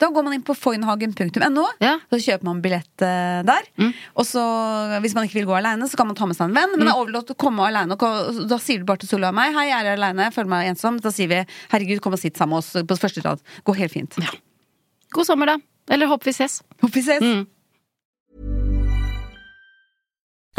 Da går man inn på foynhagen.no, Ja. så kjøper man billett eh, der. Og så, hvis man ikke vil gå aleine, så kan man ta med seg en venn. Men det er overlatt å komme aleine. Da sier du bare til Solveig og meg 'Hei, jeg er aleine, føler meg ensom'. Da sier vi 'Herregud, kom og sitt sammen med oss på første rad'. Går helt fint. God sommer, da. Eller håper vi ses. Håper vi ses.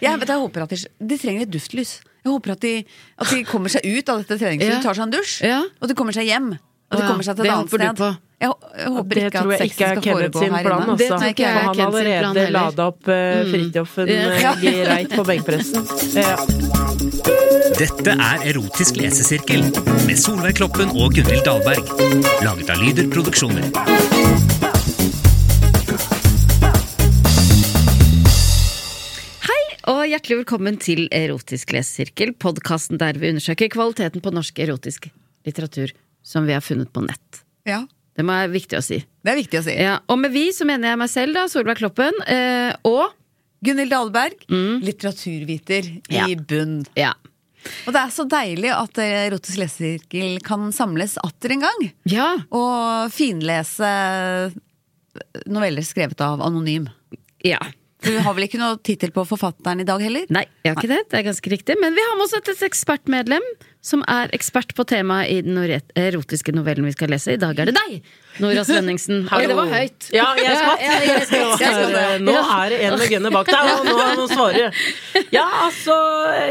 Jeg, vet, jeg håper at de, de trenger et duftlys. Jeg håper at de, at de kommer seg ut av dette treningshuset, Ja. tar seg en dusj, Ja. og de kommer seg hjem. Og de kommer seg til et annet sted. på. Jeg, jeg håper Det ikke tror at jeg sexen ikke er skal foregå sin her plan. inne. Altså. Det tror ikke er han Kenneth sin allerede plan heller. lada opp uh, Fridtjofen Ja. uh, greit på benkpressen. Ja. Dette er Erotisk lesesirkel med Solveig Kloppen og Gunhild Dahlberg. Laget av Lyder Produksjoner. Og hjertelig velkommen til Erotisk lesesirkel, podkasten der vi undersøker kvaliteten på norsk erotisk litteratur som vi har funnet på nett. Ja, Det må være viktig å si. det er viktig å si. Ja, og med vi så mener jeg meg selv, da, Solveig Kloppen, eh, og Gunhild Dahlberg, litteraturviter Ja. i bunn. ja. Og det er så deilig at eh, Erotisk lesesirkel kan samles atter en gang. ja. Og finlese noveller skrevet av anonym. Ja. For vi har vel ikke noe tittel på forfatteren i dag heller? Nei, jeg har ikke det. Det er ganske riktig. Men vi har med oss et et ekspertmedlem som er ekspert på temaet i den erotiske novellen vi skal lese. I dag er det deg, Nora Svenningsen. Oi, det var høyt. Ja, jeg skvatt. Ja, ja, jeg skvatt. Jeg skvatt. Nå er det en med Gunner bak deg, og nå er det noen svarer. Ja, altså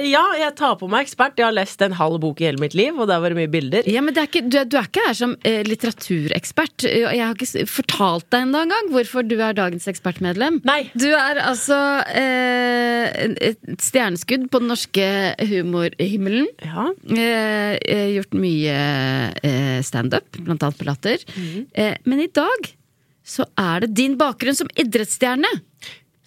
Ja, jeg tar på meg ekspert. Jeg har lest en halv bok i hele mitt liv, og der var det mye bilder. Ja, men det er ikke, du, du er ikke her som eh, litteraturekspert. Jeg har ikke fortalt deg ennå engang hvorfor du er dagens ekspertmedlem. Nei. Du er altså eh, et stjerneskudd på den norske humorhimmelen. Ja. Eh, eh, gjort mye eh, standup, blant annet på Latter. Eh, men i dag så er det din bakgrunn som idrettsstjerne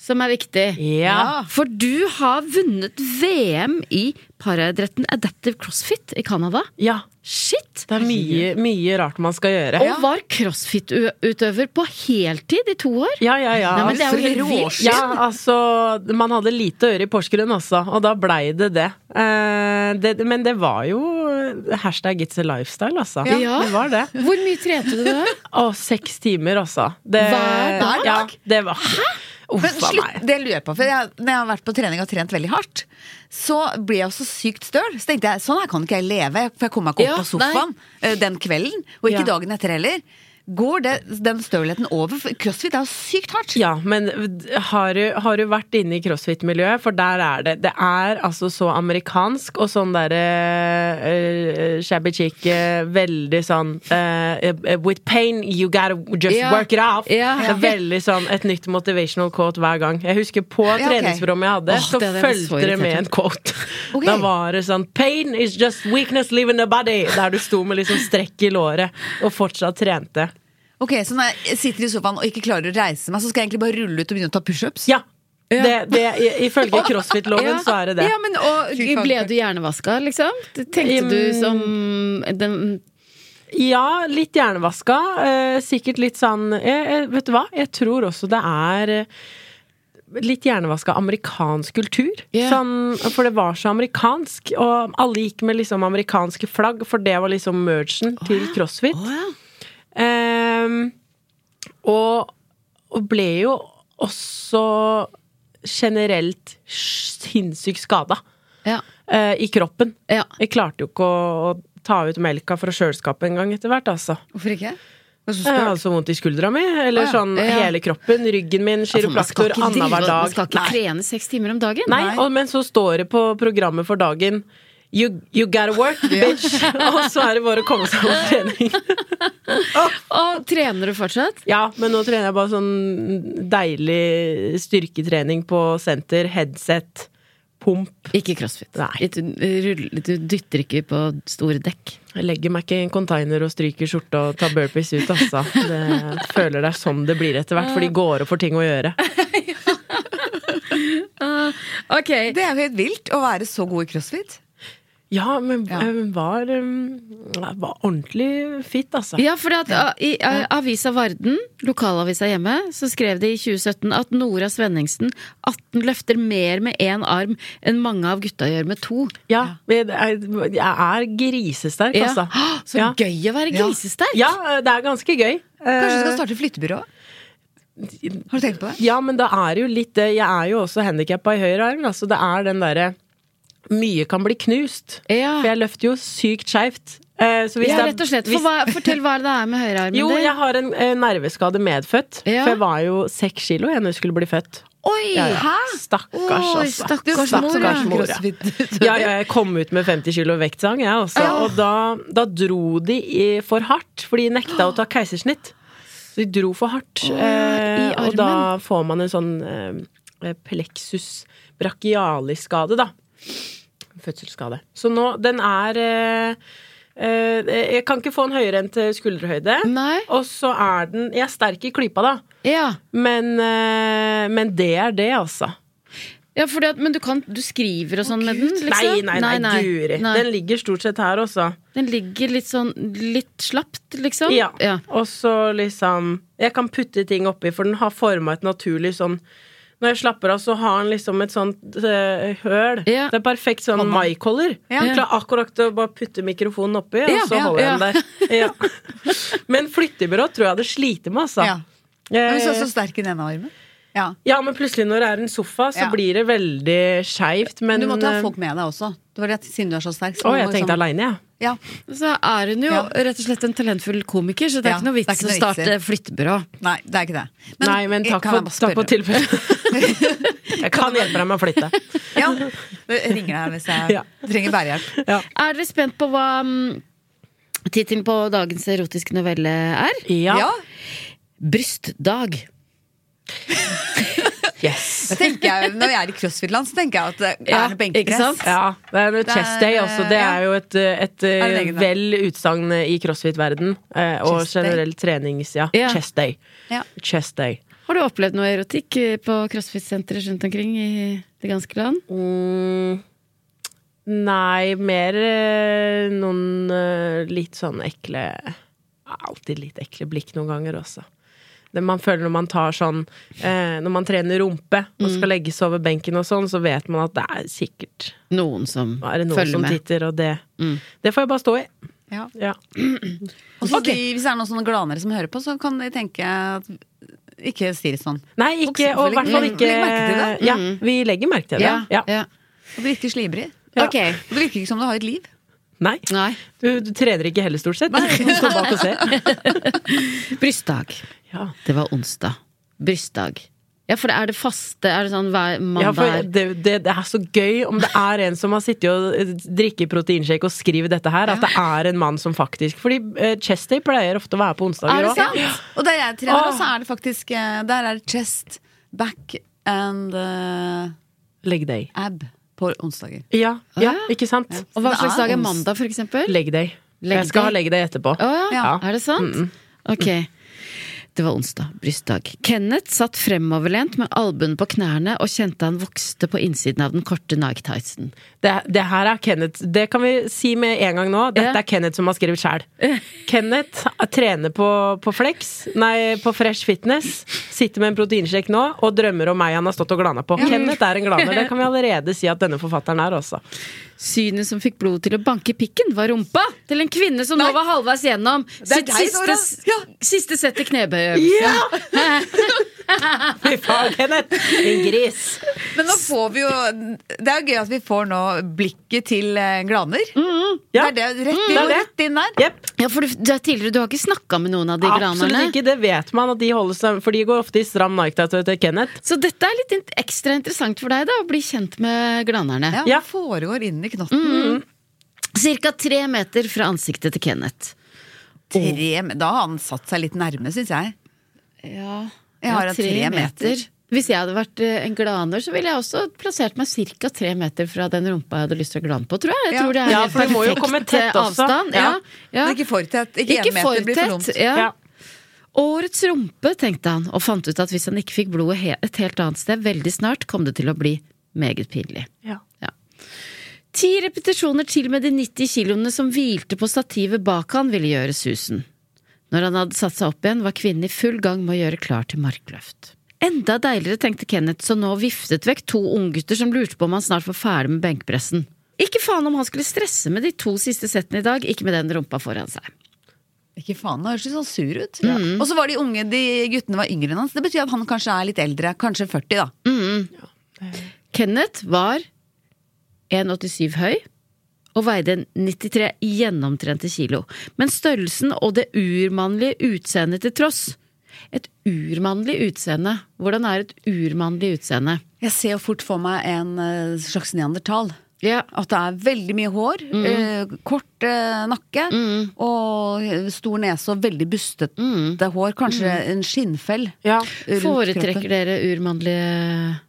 som er viktig. Ja. For du har vunnet VM i paraidretten Adaptive CrossFit i Canada. ja. Shit! Det er mye, mye rart man skal gjøre. Og var crossfit-utøver på heltid i to år. Ja, ja, ja. Nei, men det er jo helt vilt. Ja, altså Man hadde lite å gjøre i Porsgrunn, altså, og da blei det det. Eh, det. Men det var jo hashtag it's a lifestyle, altså. Ja. Det var det. Hvor mye trente du da? Å, seks timer, altså. Det, Hver dag? Ja, det var Uff Men slutt, det lurer jeg på, for jeg, når jeg har vært på trening og trent veldig hardt, så blir jeg også så sykt støl. Så tenkte jeg sånn her kan ikke jeg leve, for jeg kommer meg ikke opp Ja, på sofaen nei. den kvelden. Og ikke Ja. dagen etter heller. Går det, den stølheten over? Crossfit er jo sykt hardt. Ja, men har du, har du vært inne i crossfit-miljøet? For der er det Det er altså så amerikansk og sånn derre uh, shabby chick, uh, veldig sånn uh, With pain, you gotta just Ja. work it off. Ja. Det er veldig sånn et nytt motivational quote hver gang. Jeg husker på treningsprogrammet jeg hadde, oh, så det hadde fulgte det med en quote. Okay. Da var det sånn Pain is just weakness leaving the body. Der du sto med liksom strekk i låret og fortsatt trente. Ok, Så når jeg sitter i sofaen og ikke klarer å reise meg, så skal jeg egentlig bare rulle ut og begynne å ta pushups? Ja. Det, det, ifølge crossfit-loven Ja. så er det det. Ja, men og, Ble du hjernevaska, liksom? Tenkte du som den Ja, litt hjernevaska. Eh, sikkert litt sånn eh, eh, Vet du hva? Jeg tror også det er litt hjernevaska amerikansk kultur. Yeah. Sånn, for det var så amerikansk, og alle gikk med liksom amerikanske flagg, for det var liksom merchen til crossfit. Oh, ja. Ehm, og, og ble jo også generelt sinnssykt skada Ja. uh, i kroppen. ja. Jeg klarte jo ikke å, å ta ut melka fra kjøleskapet en gang etter hvert, altså. Hvorfor ikke? Jeg hadde så vondt i skuldra mi, eller ah, ja. sånn Ja. hele kroppen, ryggen min, kiropraktor drive- annenhver Man skal ikke trene seks timer om dagen. Nei, Nei. og, men så står det på programmet for dagen You, you gotta work, bitch! og så er det bare å komme seg på trening. Og trener du fortsatt? Ja, men nå trener jeg bare sånn deilig styrketrening på senter, headset, pump. Ikke crossfit. Nei. Du, du dytter ikke på store dekk. Jeg legger meg ikke i en container og stryker skjorta og tar burpees ut, altså. Det, føler det er sånn det blir etter hvert, for de går og får ting å gjøre. Ok. Det er jo helt vilt å være så god i crossfit. Ja, men Ja. var, um, var ordentlig fit, altså. Ja, for at, i uh, Avisa Varden, lokalavisa hjemme, så skrev de i 2017 at Nora Svenningsen 18 løfter mer med én arm enn mange av gutta gjør med to. Ja, jeg, er grisesterk, Ja. altså. Så Ja. gøy å være grisesterk! Ja, det er ganske gøy. Kanskje du Eh, skal starte flyttebyrå? Har du tenkt på det? Ja, men da er det jo litt det Jeg er jo også handikappa i høyre arm, så det er den derre Mye kan bli knust. Ja. For jeg løfter jo sykt skeivt. Eh, Ja, rett og slett. For hva, fortell hva det er med høyrearmen Jo, jeg har en eh, nerveskade medfødt. Ja. For jeg var jo seks kilo jeg når jeg skulle bli født. Oi! Ja, ja. Stakkars, Oi, altså. stakkars Stakkars mor, ja. Ja, jeg kom ut med 50 kilo vektsang, jeg også. Og da, da dro de i, for hardt, for de nekta å ta keisersnitt. Så de dro for hardt. eh, i og da får man en sånn eh, pleksus brachialis-skade, da. Fødselsskade. Så nå, den er eh, eh, Jeg kan ikke få den høyere enn til skulderhøyde. Nei. Og så er den Jeg er sterk i klypa, da. Ja. Men, eh, men det er det, altså. ja fordi at, men du, kan, du skriver og sånn med den? Nei, nei, nei, nei, guri. Nei. Den ligger stort sett her også. Den ligger litt sånn litt slapt, liksom? Ja. ja. Og så liksom Jeg kan putte ting oppi, for den har forma et naturlig sånn Når jeg slapper av, så har han liksom et sånt uh, høl. Ja. Det er perfekt sånn Hånda. mic-holder. Ja. Du klarer akkurat å bare putte mikrofonen oppi, og så holder jeg den der. Ja. Men flyttebyrå tror jeg det sliter med, altså. Ja. Men du er Eh, så sterk i den ene armen. Ja. ja, men plutselig når det er en sofa, så Ja. blir det veldig skeivt. Men Men du måtte ha eh, folk med deg også. Det var det, siden du er så sterk. Å, jeg tenkte liksom- aleine, jeg. Ja. Så er hun jo Ja. rett og slett en talentfull komiker, så det er Ja, ikke noe vits ikke å starte flyttebyrå. Nei, det er ikke det. Nei, men takk for, takk for tilbudet. Jeg kan hjelpe deg med å flytte. Ja, jeg ringer deg hvis jeg Ja. trenger bærehjelp. Er dere spent på hva mm, tittelen på dagens erotiske novelle er? Ja. Ja. Brystdag. Yes. Da tenker jeg, når jeg er i crossfit-land, så tenker jeg at det er ja, benkepress. Ja, det er er, chest day også. Det er jo et, et det eh, vel utsagn i crossfit-verden. eh, Og generell trenings... Ja. Ja. Chest day. Ja. Chest day. Har du opplevd noe erotikk eh, på crossfit-sentre rundt omkring i det ganske land? Mm, nei, mer eh, noen eh, litt sånn ekle Alltid litt ekle blikk noen ganger også. Det man føler når man tar sånn eh, Når man trener rumpe og skal skal legges over benken og sånn, så vet man at det er sikkert Noen som er det noen følger som med. titter, og det Mm. Det får jeg bare stå i. Ja. Ja. Og så de, hvis det er noen sånne glanere som hører på, så kan de tenke at ikke si det sånn. Nei, ikke, og i hvert fall ikke legg merke til det. Ja, vi legger merke til det. Ja, Ja. ja. Og det virker slibrig. Ja. Okay. Og det virker ikke som du har et liv. Nei. Nei. Du, du trener ikke heller, stort sett. Du står bak og ser. Brystdag. Ja. Det var onsdag. Brystdag. Ja, for er det faste? Er det sånn hver Ja, mandag for det, det, det er så gøy om det er en som har sittet og drikket drikker proteinshake og skriver dette her, at det er en mann som faktisk Fordi uh, chest day pleier ofte å være på Er det sant? Ja. Og der jeg trener, så er det faktisk eh, Der er det chest, back and uh, Leg day. ab på onsdager. Ja, ja, Ah. ikke sant? Og hva slags dag er mandag, for eksempel? Leg day. Leg Jeg skal ha leg day etterpå. Oh, ja. Ja. Er det sant? Ok. Det var onsdag. Brystdag. Kenneth satt fremoverlent med albuen på knærne og kjente han vokste på innsiden av den korte Nike-tightsen. Det, det her er Kenneth. Det kan vi si med en gang nå. Dette Ja. er Kenneth som har skrevet sjæl. Kenneth trener på, på Flex, nei, på Fresh Fitness. Sitter med en proteinsjekk nå og drømmer om meg han har stått og glana på. Kenneth er en glaner. Det kan vi allerede si at denne forfatteren er også. Synet som fikk blodet til å banke i pikken, var rumpa til en kvinne som nå var halvveis gjennom sitt deg, siste, Ja. siste sett i knebøyøvelsen. Fy faen, Kenneth! En gris. Men nå får vi jo Det er jo gøy at vi får nå blikket til Glaner. Glaner. Ja. Det er det, rett, inn, det er det. rett inn der. Jepp. Ja, for du, du, er tidligere, du har ikke snakka med noen av de Absolutt granerne? ikke. Det vet man at de holder seg For de går ofte i stram Nike-tattoo til Kenneth. Så dette er litt ekstra interessant for deg, da, å bli kjent med glanerne. Ja, Ja. foregår inn i knotten? Cirka tre meter fra ansiktet til Kenneth. Tre, da har han satt seg litt nærme, syns jeg. Ja, Jeg har ja, tre, tre meter. Hvis jeg hadde vært eh, en glaner, så ville jeg også plassert meg ca. tre meter fra den rumpa jeg hadde lyst til å glane på, tror jeg. Jeg Ja. tror det er Ja, for du må jo komme tett eh, også. avstand. Ja. Ja. Men ikke for tett. Ikke, Ikke én meter for blir for dumt. Ja. Ja. Årets rumpe, tenkte han, og fant ut at hvis han ikke fikk blodet he et helt annet sted veldig snart, kom det til å bli meget pinlig. Ja. Ja. Ti repetisjoner til med de 90 kiloene som hvilte på stativet bak han, ville gjøre susen. Når han hadde satt seg opp igjen, var kvinnen i full gang med å gjøre klar til markløft. Enda deiligere, tenkte Kenneth, så nå viftet vekk to unggutter som lurte på om han snart var ferdig med benkpressen. Ikke faen om han skulle stresse med de to siste settene i dag, ikke med den rumpa foran seg. Ikke faen, det høres litt sånn sur ut. Og så var de unge, de guttene var yngre enn hans. Det betyr at han kanskje er litt eldre. Kanskje 40, da. Kenneth var 1,87 høy og veide 93 gjennomtrente kilo. Men størrelsen og det urmannlige utseendet til tross. Et urmannlig utseende. Hvordan er et urmannlig utseende? Jeg ser jo fort for meg en eh, slags neandertal. Ja, At det er veldig mye hår, eh, kort eh, nakke og stor nese og veldig bustete hår. Kanskje en skinnfell. Ja. Foretrekker kroppen. dere urmannlige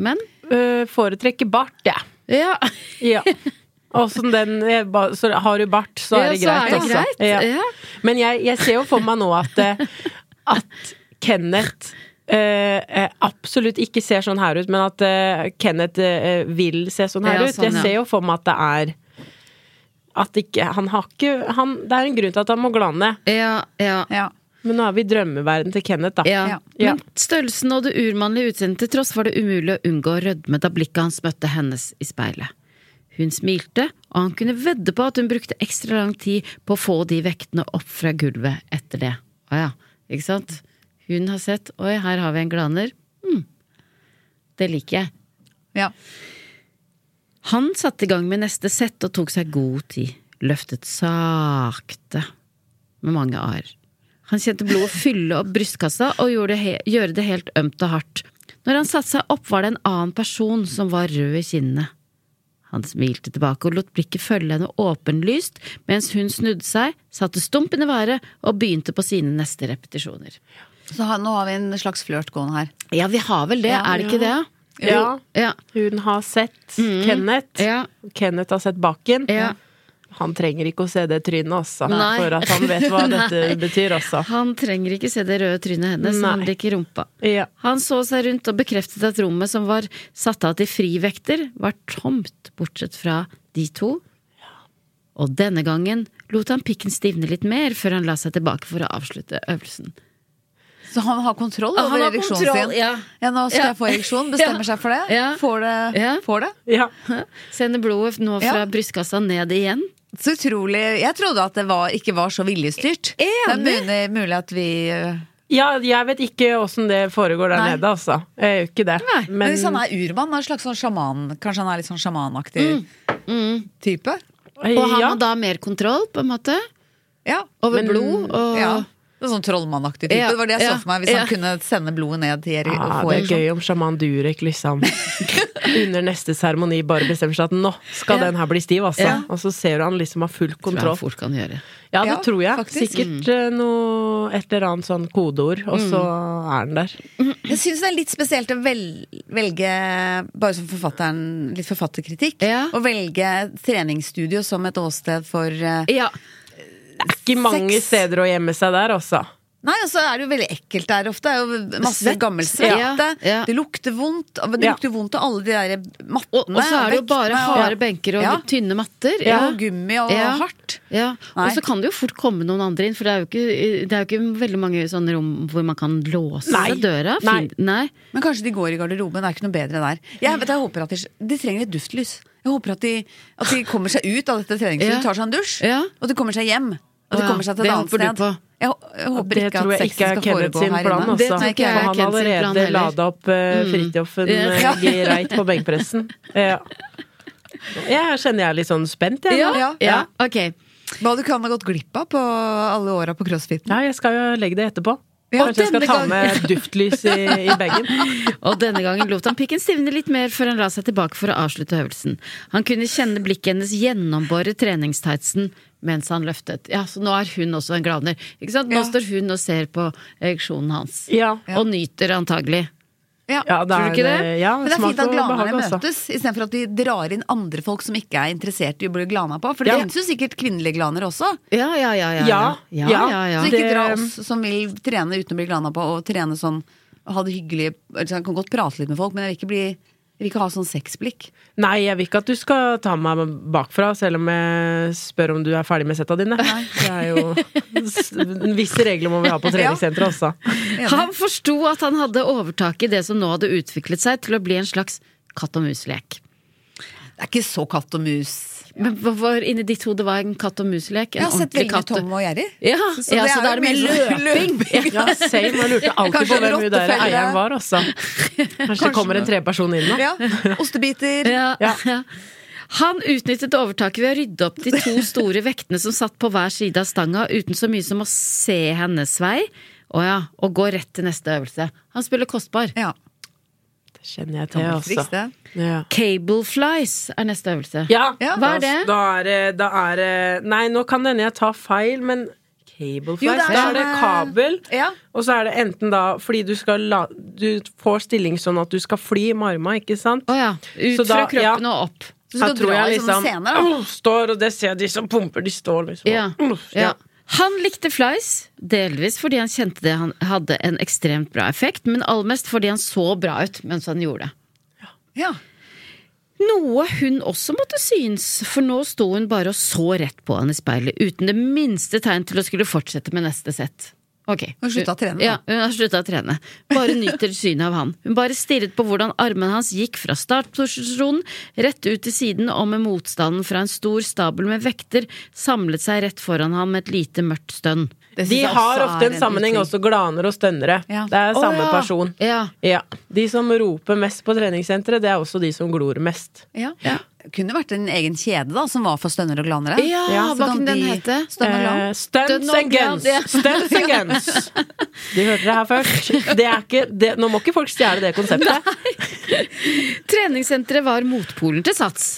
menn? Uh, foretrekker bart, jeg. Ja. Ja. Og som den eh, Så har du bart, så er det Ja, greit. så er det greit. Ja. Ja. Men jeg, jeg ser jo for meg nå at, eh, at Kenneth eh, eh, absolutt ikke ser sånn her ut, men at uh, Kenneth uh, vil se sånn her Ja, ut. sånn, jeg ser jo for meg at det er at ikke, han har ikke han, Det er en grunn til at han må glane. Ja, ja. Ja. Men nå er vi i drømmeverden til Kenneth, da. Ja. Ja. Ja. Men størrelsen og det urmannlige utseendet til tross var det umulig å unngå å rødme da blikket hans møtte hennes i speilet. Hun smilte, og han kunne vedde på at hun brukte ekstra lang tid på å få de vektene opp fra gulvet etter det. Å ja, ikke sant? Hun har sett oi, her har vi en glaner. Hm. Det liker jeg. Ja. Han satte i gang med neste sett og tok seg god tid. Løftet sakte, med mange ar. Han kjente blodet fylle opp brystkassa og gjorde det, he gjøre det helt ømt og hardt. Når han satte seg opp, var det en annen person som var rød i kinnene. Han smilte tilbake og lot blikket følge henne åpenlyst, mens hun snudde seg, satte stumpen i været og begynte på sine neste repetisjoner. Så har, nå har vi en slags flørt gående her. Ja, vi har vel det, Ja, er det ikke det? Ja. Ja. Hun har sett Kenneth. Ja. Kenneth har sett baken. Ja. Han trenger ikke å se det trynet også, Nei. for at han vet hva dette betyr altså. Han trenger ikke se det røde trynet hennes, han Nei. liker rumpa. Ja. Han så seg rundt og bekreftet at rommet som var satt av til frivekter, var tomt, bortsett fra de to. Og denne gangen lot han pikken stivne litt mer før han la seg tilbake for å avslutte øvelsen. Så han har kontroll over har ereksjonen kontroll, sin. ja. nå skal Ja. jeg få ereksjon. Bestemmer Ja. seg for det. Ja. Får det. Ja. Får det. Ja. Sender blodet nå fra Ja. brystkassa ned igjen. Så utrolig Jeg trodde at det var, ikke var så viljestyrt. Det er mulig, mulig at vi øh, ja, jeg vet ikke åssen det foregår der Nei. nede, altså. Jeg gjør ikke det. Nei, Men hvis han er urban, er en slags sånn sjaman Kanskje han er litt sånn sjamanaktig Mm. type? Og har ja. har da mer kontroll, på en måte? Ja. Over Men- blod og ja. Er sånn trollmannaktig type. Ja, Det var det jeg ja, så for meg, hvis ja. han kunne sende blodet ned til Erik. Ja, det er gøy om sjaman Durek liksom under neste seremoni bare bestemmer seg at nå skal den her bli stiv, altså. Ja. Og så ser du han liksom har full kontroll. Tror jeg fort kan gjøre. Ja, det Ja, tror jeg. faktisk. Sikkert mm. noe et eller annet sånn kodeord, og så Mm. er den der. Jeg syns det er litt spesielt å vel, velge, bare som forfatteren, litt forfatterkritikk, Ja. å velge treningsstudio som et åsted for eh, er Ikke mange Sex. steder å gjemme seg der, altså. Nei, og så er det jo veldig ekkelt der ofte. Det er jo masse Svett. gammel svette. Ja, ja. Det lukter vondt. Det Ja. lukter vondt av alle de der mattene. Og, og så er det jo bare og- harde benker og Ja. tynne matter. Ja, og gummi og Ja. hardt. Ja, Nei. Og så kan det jo fort komme noen andre inn, for det er jo ikke, det er jo ikke veldig mange sånne rom hvor man kan låse Nei. døra. Nei. Fin- Nei. Men kanskje de går i garderoben. Det er ikke noe bedre der. Jeg, vet, jeg håper at de, de trenger et duftlys. Jeg håper at de, at de kommer seg ut av dette treningshuset, Ja. tar seg en dusj, Ja. og at de kommer seg hjem. Og det kommer seg til et annet sted. på. Jeg, jeg håper ikke at sexen skal foregå sin her plan, inne. altså. Det tror ikke jeg er han har Kenneth sin plan allerede heller. lada opp uh, Fridtjofen eh, Ja. greit på benkpressen. Ja. Jeg kjenner jeg er litt sånn spent, jeg. Ja, ja. Ja. ok. Hva du kan ha gått glipp av på alle åra på crossfiten. Ja, jeg skal jo legge det etterpå. Ja, Kanskje jeg skal ta med duftlys i, i bagen. Og denne gangen lot han pikken stivne litt mer før han la seg tilbake for å avslutte øvelsen. Han kunne kjenne blikket hennes gjennombore treningstightsen mens han løftet. Ja, så nå er hun også en glaner. Ikke sant? Nå Ja. står hun og ser på ereksjonen hans. Ja. Og nyter antagelig. Ja. Ja, det Tror du ikke det? Ja, Men det er fint at glanerne altså. møtes, istedenfor at de drar inn andre folk som ikke er interessert i å bli glana på. For det Ja. finnes jo sikkert kvinnelige glaner også. Ja, ja, ja. ja, Ja, ja, ja. ja, ja. Så ikke dra oss som vil trene uten å bli glana på, og trene sånn ha det hyggelig. Altså, Jeg kan godt prate litt med folk, men jeg vil ikke, bli, jeg vil ikke ha sånn sexblikk. Nei, jeg vil ikke at du skal ta meg bakfra, selv om jeg spør om du er ferdig med setta dine. Nei. Det er jo Visse regler må vi ha på treningssenteret også. Han forsto at han hadde overtaket i det som nå hadde utviklet seg til å bli en slags katt og mus-lek. Det er ikke så katt og mus. Men hva var inni ditt hode var en katt og mus-lek? Jeg har sett veldig katt- Tom og Jerry. Ja, Så ja, det så er da jo er det mer mye løping. løping. Ja, same. Jeg lurte alltid Kanskje på hvem hun der eieren var også. Kanskje det kommer en treperson inn nå. Ja. Ostebiter. Ja, Ja. ja. Han utnyttet overtaket ved å rydde opp de to store vektene som satt på hver side av stanga, uten så mye som å se hennes vei. Å ja, og gå rett til neste øvelse. Han spiller kostbar. Ja. Kjenner jeg til, altså. det. Ja. Cable flies er neste øvelse. Ja, Ja. Hva er det? Da er det, da er det Nei, nå kan det hende jeg tar feil, men cable Jo, flies, er da er det sånn, kabel. Ja. Og så er det enten da fordi du skal la Du får stilling sånn at du skal fly med arma, ikke sant? Å ja. Ut Så da- fra kroppen ja. og opp. Så skal du dra i sånne liksom scener, da. Oh, Står, og det ser de som pumper, de står liksom Ja. «Åh, ja. Han likte flies, delvis fordi han kjente det han hadde en ekstremt bra effekt, men aller mest fordi han så bra ut mens han gjorde det. Ja. Noe hun også måtte synes, for nå sto hun bare og så rett på han i speilet, uten det minste tegn til å skulle fortsette med neste sett. Ok. Hun slutta å trene, da. Ja, hun har slutta å trene. Bare nyter synet av han. Hun bare stirret på hvordan armene hans gikk fra startposisjonen rett ut til siden, og med motstanden fra en stor stabel med vekter samlet seg rett foran ham med et lite mørkt stønn. De har ofte en sammenheng også, glaner og stønnere. Ja. Det er samme oh, ja. person. Ja. Ja. De som roper mest på treningssenteret, det er også de som glor mest. Ja. Kunne vært en egen kjede da, som var for stønner og glanere. Ja, så hva kan kunne den de hete? og glan. Eh, stunts og and guns! Stunts and guns! De hørte det her først. Det er ikke, det, nå må ikke folk stjele det konseptet. Treningssenteret var motpolen til Sats.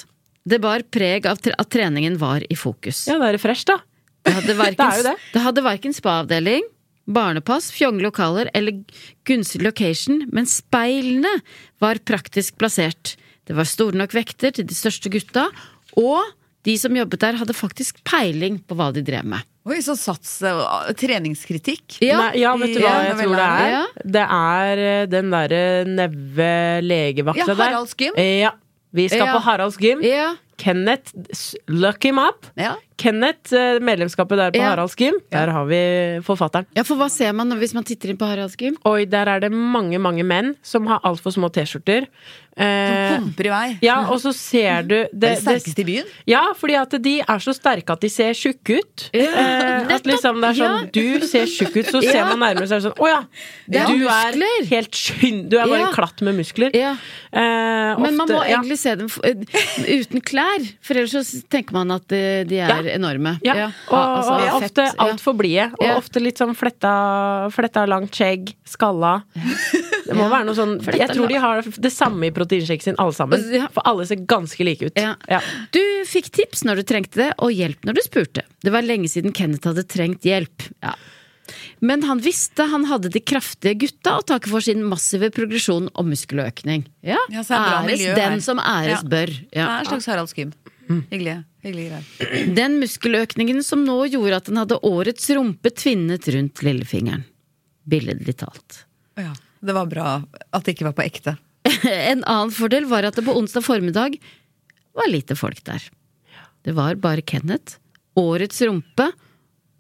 Det bar preg av at treningen var i fokus. Ja, da er det fresh, da. Det hadde Det er verken, det. det hadde verken spa-avdeling, barnepass, fjonge lokaler eller gunstig location, men speilene var praktisk plassert. Det var store nok vekter til de største gutta, og de som jobbet der hadde faktisk peiling på hva de drev med. Oi, så sats treningskritikk. treningskritikk. Nei, ja, vet du hva jeg tror det er? Ja. Det er eh, den derre neve legevakta Ja, der. Haralds gym. Ja. Vi skal Ja. på Haralds gym. Ja, Kenneth, look him up. Ja. Kenneth, eh, medlemskapet der på Ja. Haralds gym, der har vi forfatteren. Ja, for hva ser man hvis man titter inn på Haralds gym? Oi, der er det mange, mange menn som har altfor små T-skjorter. Eh, Som pumper i vei. ja, og så ser du Det det sterkeste i byen. Ja, fordi at de er så sterke at de ser tjukke ut. Ja, eh, at liksom det er sånn. Du ser tjukk ut, så ser man nærmere, så er det sånn Å ja! Du er helt skynd Du er bare en klatt med muskler. Ja. Eh, Men man må egentlig se dem uten klær, for ellers så tenker man at eh, de er Ja. enorme. Ja, og, altså, og fett, ofte ja. altfor blide. Og Ja. ofte litt sånn fletta, fletta langt skjegg, skalla. Det må være noe sånn Fletta Jeg tror de har det samme i proteinshaken sin, alle sammen. Ja. For alle ser ganske like ut. Ja. Ja. Du fikk tips når du trengte det, og hjelp når du spurte. Det var lenge siden Kenneth hadde trengt hjelp. Ja. Men han visste han hadde de kraftige gutta å takke for sin massive progresjon og muskeløkning. Ja, Ja, så er det bra æres miljø den her. som æres Ja. bør. Det er en slags Haralds Mm. Hyggelig. Hyggelig greier. Den muskeløkningen som nå gjorde at han hadde årets rumpe tvinnet rundt lillefingeren. Billedlig talt. Ja. Det var bra at det ikke var på ekte. En annen fordel var at det på onsdag formiddag var lite folk der. Det var bare Kenneth, årets rumpe,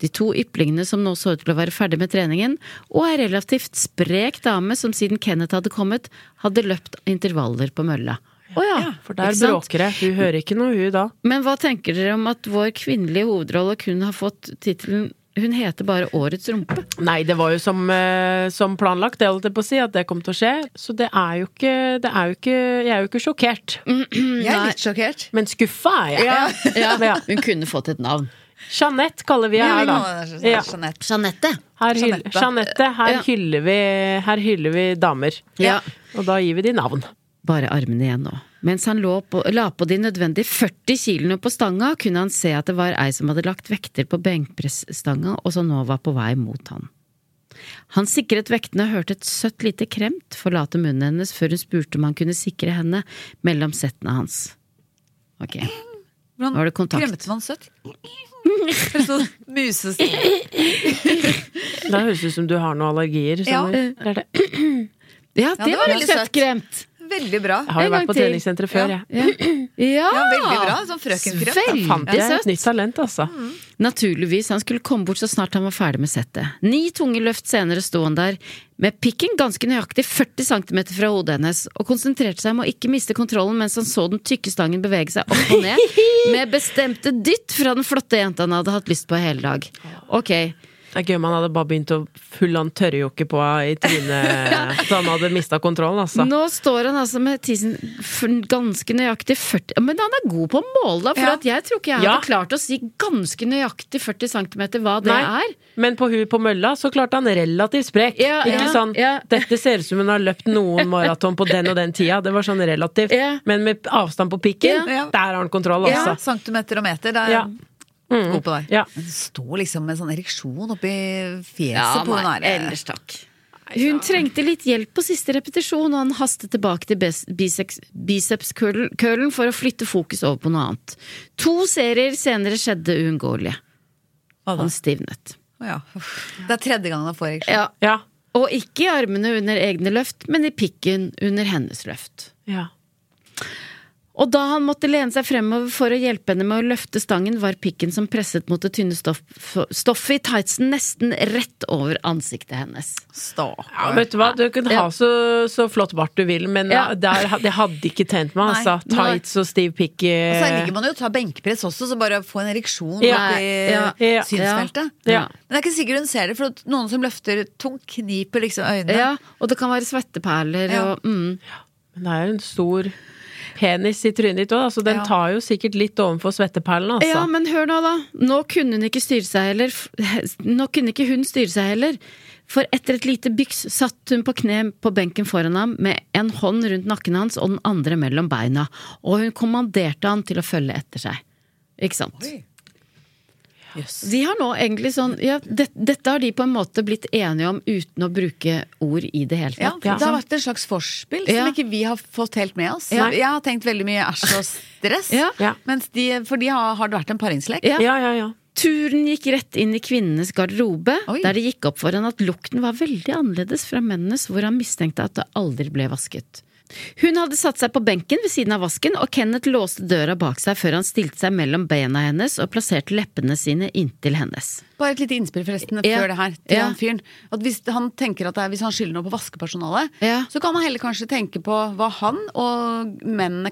de to yplingene som nå så ut til å være ferdig med treningen, og ei relativt sprek dame som siden Kenneth hadde kommet, hadde løpt intervaller på mølla. Å ja, For der bråker det. Hun hører ikke noe, hun da. Men hva tenker dere om at vår kvinnelige hovedrolle kun har fått tittelen Hun heter bare Årets rumpe? Nei, det var jo som, eh, som planlagt, det holdt jeg på å si, at det kom til å skje. Så det er jo ikke, det er jo ikke Jeg er jo ikke sjokkert. Jeg er litt sjokkert. Men skuffa er jeg. Ja, Ja. Hun kunne fått et navn. Jeanette kaller vi her, da. Ja. Jeanette. Jeanette. Her, Jeanette. Jeanette, her, Ja. hyller vi, her hyller vi damer. Ja. Og da gir vi de navn. Bare armene igjen nå. Mens han lå på, la på de nødvendige 40 kiloene på stanga, kunne han se at det var ei som hadde lagt vekter på benkpressstanga, og som nå var på vei mot han. Han sikret vektene og hørte et søtt lite kremt forlate munnen hennes før hun spurte om han kunne sikre henne mellom settene hans. Ok. Hvordan var det kontakt. kremte man søtt? Høres sånn musestemme Da høres det ut som du har noen allergier. Ja. Det er det. Ja, det det var var veldig søtt søtt. Veldig bra. Jeg har jo En vært på til. treningssenteret før, jeg. Ja. ja. Ja, veldig bra. Sånn frøkenkrem. Veldig Fant jeg et nytt talent, altså. Naturligvis, han skulle komme bort så snart han var ferdig med settet. Ni tunge løft senere sto han der, med pikken ganske nøyaktig 40 cm fra hodet hennes, og konsentrerte seg om å ikke miste kontrollen mens han så den tykke stangen bevege seg opp og ned, med bestemte dytt fra den flotte jenta han hadde hatt lyst på hele dag. Ok, Det er gøy om han hadde bare begynt å full an tørrjokke på i trynet, så han hadde mista kontrollen, altså. nå står han altså med tisen ganske nøyaktig 40 Men han er god på å måle, da, for Ja. at jeg tror ikke jeg Ja. hadde klart å si ganske nøyaktig 40 cm hva det Nei. er. Men på hun på mølla så klarte han relativt sprek. Ja, ikke ja, sånn ja. 'Dette ser ut som hun har løpt noen maraton på den og den tida'. Det var sånn relativt. Ja. Men med avstand på pikken, Ja. der har han kontroll, altså. Ja, centimeter og meter. Det er Ja. god på deg. Ja. Men står liksom med sånn ereksjon oppi fjeset Ja, på hun nei, ellers takk. Hun trengte litt hjelp på siste repetisjon, og han hastet tilbake til bicepskøllen for å flytte fokus over på noe annet. To serier senere skjedde uunngåelige. Han stivnet. Ja. Det er tredje gangen han får ereksjon. Ja, Ja. og ikke i armene under egne løft, men i pikken under hennes løft. ja. Og da han måtte lene seg fremover for å hjelpe henne med å løfte stangen, var pikken som presset mot det tynne stoff, stoffet i tightsen nesten rett over ansiktet hennes. Stakkar. Ja, vet du hva, du kan Ja. ha så, så flott bart du vil, men Ja. der, det hadde ikke tjent meg, altså. Tights og stiv pikk. Og så ligger man jo og tar benkpress også, så bare få en ereksjon Ja. oppi Ja. Ja. synsfeltet. Ja. Men det er ikke sikkert hun ser det, for noen som løfter tungt, kniper liksom øynene. Ja, og det kan være svetteperler Ja. og mm. Men det er jo en stor penis i trynet ditt òg, så den Ja. tar jo sikkert litt overfor svetteperlene, altså. Ja, men hør nå, da. Nå kunne hun ikke styre seg heller. Nå kunne ikke hun styre seg heller. For etter et lite byks satt hun på kne på benken foran ham med en hånd rundt nakken hans og den andre mellom beina, og hun kommanderte han til å følge etter seg. Ikke sant? De har nå egentlig sånn ja, det, Dette har de på en måte blitt enige om uten å bruke ord i det hele Ja, tatt. Det har vært en slags forspill Ja. som ikke vi har fått helt med oss. Ja. Jeg har tenkt veldig mye æsj og stress, Ja. Ja. mens de, for de har, har det vært en paringslek. Ja. Ja, ja, ja. Turen gikk rett inn i kvinnenes garderobe, Oi. der det gikk opp for henne at lukten var veldig annerledes fra mennenes, hvor han mistenkte at det aldri ble vasket. Hun hadde satt seg på benken ved siden av vasken, og Kenneth låste døra bak seg før han stilte seg mellom bena hennes og plasserte leppene sine inntil hennes. Bare et lite innspill forresten Ja. før det her til Ja. han fyren. At hvis han tenker at er, hvis han skylder noe på vaskepersonalet, Ja. så kan han heller kanskje tenke på hva han og mennene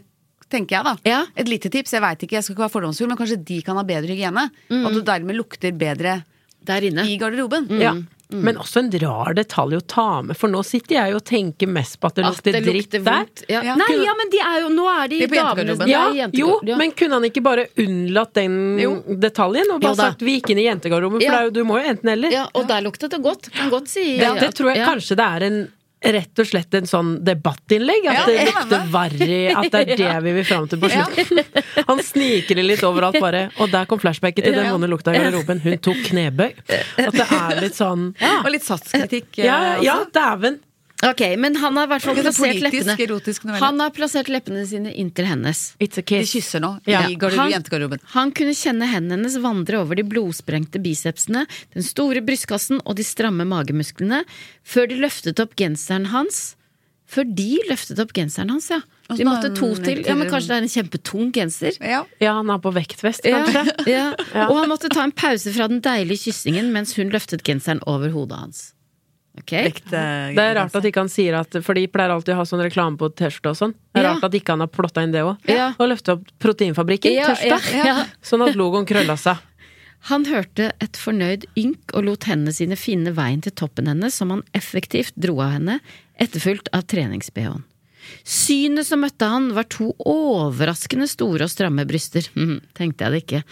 Tenker jeg da. Ja. Et lite tips, jeg veit ikke, jeg skal ikke være fordomsfull, men kanskje de kan ha bedre hygiene. Mm. At du dermed lukter bedre Der inne. i garderoben. Ja. Men også en rar detalj å ta med, for nå sitter jeg og tenker mest på at det At lukter det dritt lukter der. vondt. Ja. Ja. Nei, ja, men de er jo Nå er de De er på damene Ja, er jo, men kunne han ikke bare unnlatt den Jo. detaljen og bare da. sagt vi gikk inn i jentegarderoben, for Ja. det er jo, du må jo enten eller. Ja, og der luktet det godt. Kan godt si Det, det tror jeg ja. kanskje det er en rett og slett en sånn debattinnlegg. At Ja, det lukter verre, at det er det vi vil fram til på slutten. Han sniker det litt overalt bare. Og der kom flashbacket til den Ja. vonde lukta i garderoben. Hun tok knebøy. At det er litt sånn Og litt satskritikk. eh, Ja, ja dæven. Ok, men han har i hvert fall plassert politisk, leppene erotisk. Han har plassert leppene sine inntil hennes. It's a De kysser nå Ja. i Han- jentegarderoben. Han kunne kjenne hendene hennes vandre over de blodsprengte bicepsene, den store brystkassen og de stramme magemusklene, før de løftet opp genseren hans. Før de løftet opp genseren hans, ja. De måtte to til. Ja, men kanskje det er en kjempetung genser? Ja. Ja, han er på vektvest, Ja, kanskje. ja. Ja. Og han måtte ta en pause fra den deilige kyssingen mens hun løftet genseren over hodet hans. Ok? Vekt, Det er rart at ikke han sier at For de pleier alltid å ha sånn reklame på T-skjorte og sånn. Det er Ja. rart at ikke han har plotta inn det òg. Ja. Og løfta opp Proteinfabrikken, Ja, ja. Sånn at logoen krølla seg. Han hørte et fornøyd ynk og lot hendene sine finne veien til toppen hennes, som han effektivt dro av henne, etterfulgt av trenings-BH-en. Synet som møtte han, var to overraskende store og stramme bryster, hm, tenkte jeg det ikke,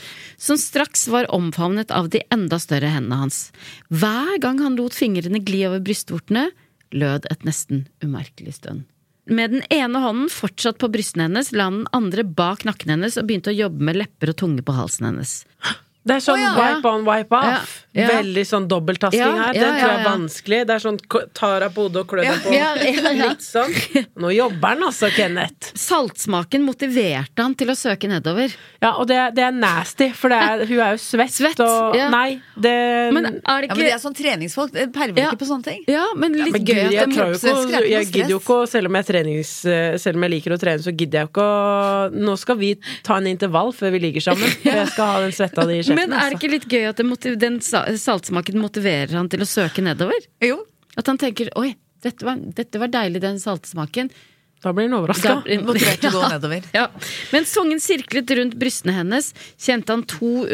som straks var omfavnet av de enda større hendene hans. Hver gang han lot fingrene gli over brystvortene, lød et nesten umerkelig stønn. Med den ene hånden fortsatt på brystene hennes, la han den andre bak nakken hennes og begynte å jobbe med lepper og tunge på halsen hennes. Det er sånn oh, ja. wipe on, wipe off. Ja, ja. Veldig sånn dobbelttasking Ja, her. ja, Den tror jeg er vanskelig. Det er sånn k- tar av på hodet og klør deg på. Ja, ja, ja. Litt sånn. Nå jobber han altså, Kenneth. Saltsmaken motiverte han til å søke nedover. Ja, og det, det er nasty, for det er, hun er jo svett. Svett, og ja. Nei, det Men er det Ja, men det er sånn treningsfolk. Perver Ja. ikke på sånne ting. Ja, men litt Men gøy at de ikke, ikke jeg gidder jo ikke selv om, jeg trenings, selv om jeg liker å trene, så gidder jeg jo ikke å Nå skal vi ta en intervall før vi ligger sammen. For jeg skal ha den svetta di i kjeften. Men er det altså. ikke litt gøy at den saltsmaken motiverer han til å søke nedover? Jo. At han tenker 'oi, dette var, dette var deilig, den saltsmaken'. Da blir han overraska. Motivert til å gå nedover. Ja. Mens tungen sirklet rundt brystene hennes, kjente han to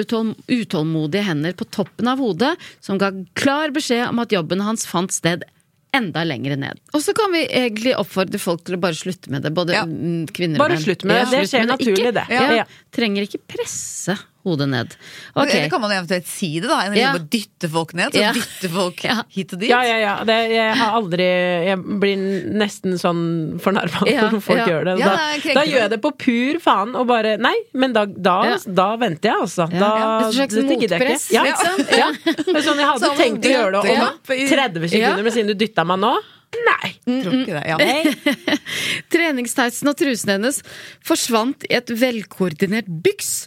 utålmodige hender på toppen av hodet, som ga klar beskjed om at jobben hans fant sted enda lenger ned. Og så kan vi egentlig oppfordre folk til å bare slutte med det, både Ja. kvinner Bare og menn. slutt med det. Det skjer naturlig, det. Ja. Ja. Trenger ikke presse hodet ned. Okay. Eller kan man eventuelt si det, da. Enn å Ja. dytte folk ned. Så Ja. dytte folk Ja. hit og dit. Ja, ja, ja. Det, jeg har aldri Jeg blir nesten sånn fornærma Ja, når folk ja. gjør det. Da, det da gjør jeg det på pur faen og bare Nei, men da, da, Ja. da venter jeg, altså. Ja, Da, ja. Et slags jeg motpress, ikke. Ja. liksom. Ja. Sånn, jeg hadde Så tenkt å gjøre det ja. om 30 sekunder, Ja. men siden du dytta meg nå Nei. Tror det. Ja. Treningstightsen og trusen hennes forsvant i et velkoordinert byks.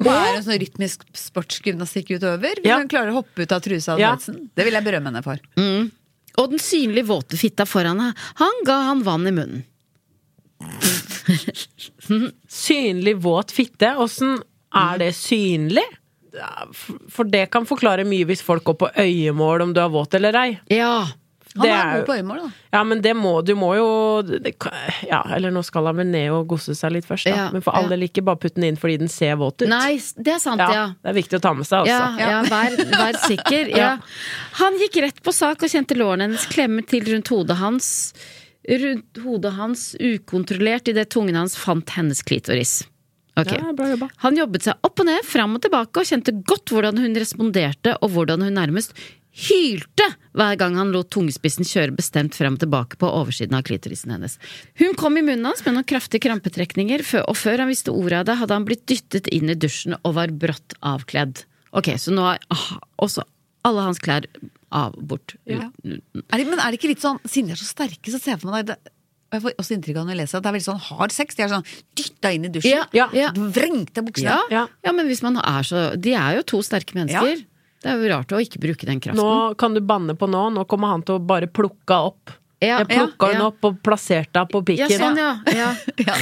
Og er en sånn rytmisk sportsgymnastikkutøver. Hvis Ja. hun klarer å hoppe ut av trusa og Ja. Det vil jeg berømme henne for. Og den synlig våte fitta foran henne, han ga han vann i munnen. Synlig våt fitte. Åssen er det synlig? For det kan forklare mye hvis folk går på øyemål om du er våt eller ei. Ja. Han er er god på øyemål, da. Ja, men det må du må jo det, Ja, eller nå skal han vel ned og gosse seg litt først, da. Ja, men for all ja. del ikke bare putte den inn fordi den ser våt ut. Nei, det er sant, ja. Det er viktig å ta med seg, altså. ja vær, vær sikker. Ja. Ja. Han gikk rett på sak og kjente lårene hennes klemme til rundt hodet hans. Rundt hodet hans ukontrollert idet tungen hans fant hennes klitoris. Okay. Ja, bra jobba. Han jobbet seg opp og ned, fram og tilbake, og kjente godt hvordan hun responderte, og hvordan hun nærmest hylte hver gang han lot tungespissen kjøre bestemt frem og tilbake på oversiden av klitorisen hennes. Hun kom i munnen hans med noen kraftige krampetrekninger, og før han visste ordet av det, hadde han blitt dyttet inn i dusjen og var brått avkledd. Ok, så nå er ah, også alle hans klær av, bort. Ja. Er det, men er det ikke litt sånn, siden de er så sterke, så ser jeg for meg det, jeg får også inntrykk av når jeg leser at det er veldig sånn hard sex. De er sånn dytta inn i dusjen. Ja, ja. Vrengte buksene. Ja, Ja. ja, men hvis man er så De er jo to sterke mennesker. Det er jo rart å ikke bruke den kraften. Nå kan du banne på nå. Nå kommer han til å bare plukke opp. Ja, Jeg plukka ja, den ja. opp og plasserte henne på pikken. Ja, sånn, ja. ja.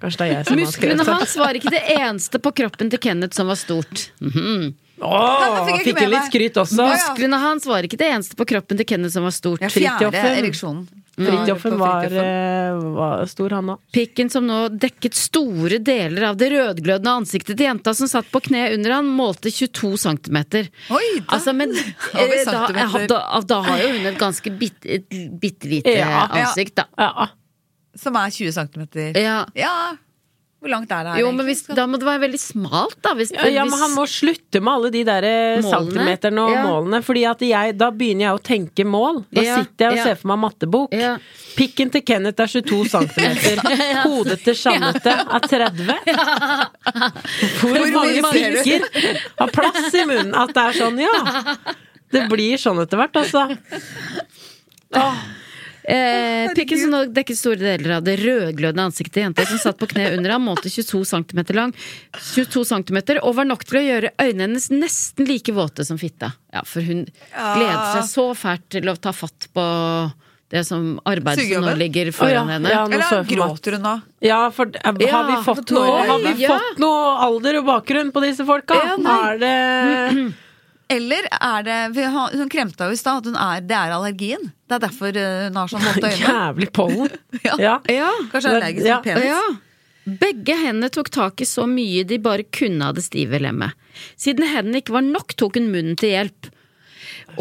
Kanskje det er jeg som har Musklene skrevet det. hans var ikke det eneste på kroppen til Kenneth som var stort. Mhm. Åh, fikk jeg fikk jeg litt skryt også. Ja, ja. Musklene hans var ikke det eneste på kroppen til Kenneth som var stort. Ja, fjerde ereksjonen. Fridtjofen var, eh, var stor, han òg. Pikken som nå dekket store deler av det rødglødende ansiktet til jenta som satt på kne under han, målte 22 centimeter. Oi, da Altså, men eh, da, da, da har jo hun et ganske bitte, bit lite Ja. ansikt, da. Ja. Som er 20 centimeter. Ja. Ja, hvor langt er det her? Jo, men hvis, da må det være veldig smalt, da. Hvis, Ja, ja, men han må slutte med alle de der eh, centimeterne og Ja. målene. Fordi at jeg, da begynner jeg å tenke mål. Da Ja, sitter jeg og ja. ser for meg mattebok. Ja. Pikken til Kenneth er 22 centimeter. Hodet til Jeanette er 30. Hvor mange ser du? pikker har plass i munnen? At det er sånn, ja. Det blir sånn etter hvert, altså. Åh. Eh, pikken som nå dekket store deler av det rødglødende ansiktet til jenta som satt på kne under ham, målte 22 cm lang, 22 cm, og var nok til å gjøre øynene hennes nesten like våte som fitta. Ja, for hun gleder seg så fælt til å ta fatt på det som arbeidet som nå ligger ligger oh, ja. foran henne. Ja, nå Eller gråter hun da? Ja, for eh, har vi fått noe, har vi fått noe alder og bakgrunn på disse folka? Er det Eller er det for hun- kremta jo i stad at hun er, det er allergien. Det er derfor eh, hun har sånn våte øyne. jævlig pollen? Ja. Ja. Ja. Kanskje allergisk Ja. mot penis. Ja. Begge hendene tok tak i så mye de bare kunne av det stive lemmet. Siden hendene ikke var nok, tok hun munnen til hjelp.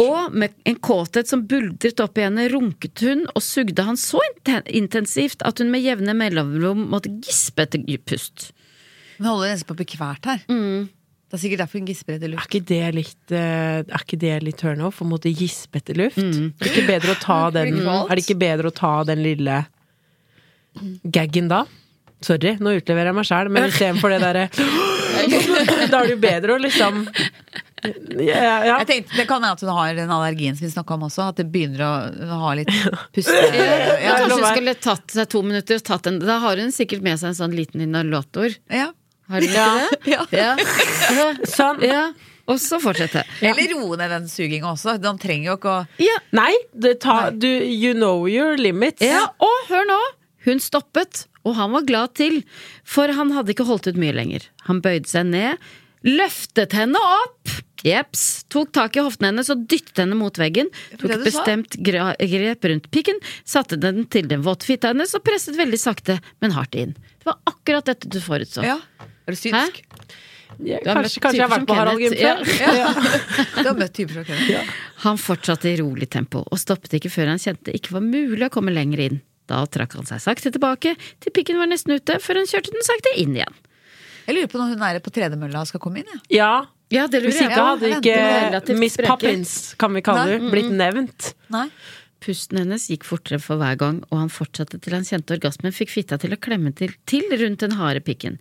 Og med en kåthet som buldret opp i henne, runket hun og sugde han så intensivt at hun med jevne mellomrom måtte gispe etter pust. Hun holder nesten på å bli kvert her. Mm. Det er sikkert derfor hun gisper etter Er luft. ikke det litt, eh, er ikke det litt turnoff å måtte gispe etter luft? Mm. Er det ikke bedre å ta den, er det ikke bedre å ta den lille gaggen da? Sorry, nå utleverer jeg meg sjæl, men istedenfor det derre Da er det jo bedre å liksom ja, ja. Jeg tenkte, Det kan hende at hun har den allergien som vi snakka om også. At det begynner å ha litt puste... Ja, Ja, kanskje hun skulle tatt seg to minutter og tatt en Da har hun sikkert med seg en sånn liten inhalator. ja. Har du ikke det? Ja. Ja. Sånn. ja. Og så fortsette. Eller roe ned den suginga også. Den trenger jo ikke å Ja. Nei, det tar, du, you know your limits. Ja, og hør nå! Hun stoppet, og han var glad til, for han hadde ikke holdt ut mye lenger. Han bøyde seg ned, løftet henne opp, jeps, tok tak i hoften hennes og dyttet henne mot veggen, tok et bestemt grep rundt pikken, satte den til den våte fitta hennes og presset veldig sakte, men hardt inn. Det var akkurat dette du forutså. Ja. Er du synsk? Ja, Du kanskje, kanskje jeg har vært på Harald før? Ja. Du har møtt typer som Kenneth. Han fortsatte i rolig tempo, og stoppet ikke før han kjente det ikke var mulig å komme lenger inn. Da trakk han seg sakte tilbake, til pikken var nesten ute, før han kjørte den sakte inn igjen. Jeg lurer på når hun er på tredemølla og skal komme inn. Ja. Ja. Ja, det Hvis lurer ikke jeg hadde ikke Miss. Poppins, kan vi kalle henne, blitt nevnt. Nei? Pusten hennes gikk fortere for hver gang, og han fortsatte til han kjente orgasmen fikk fitta til å klemme til, til rundt den harde pikken.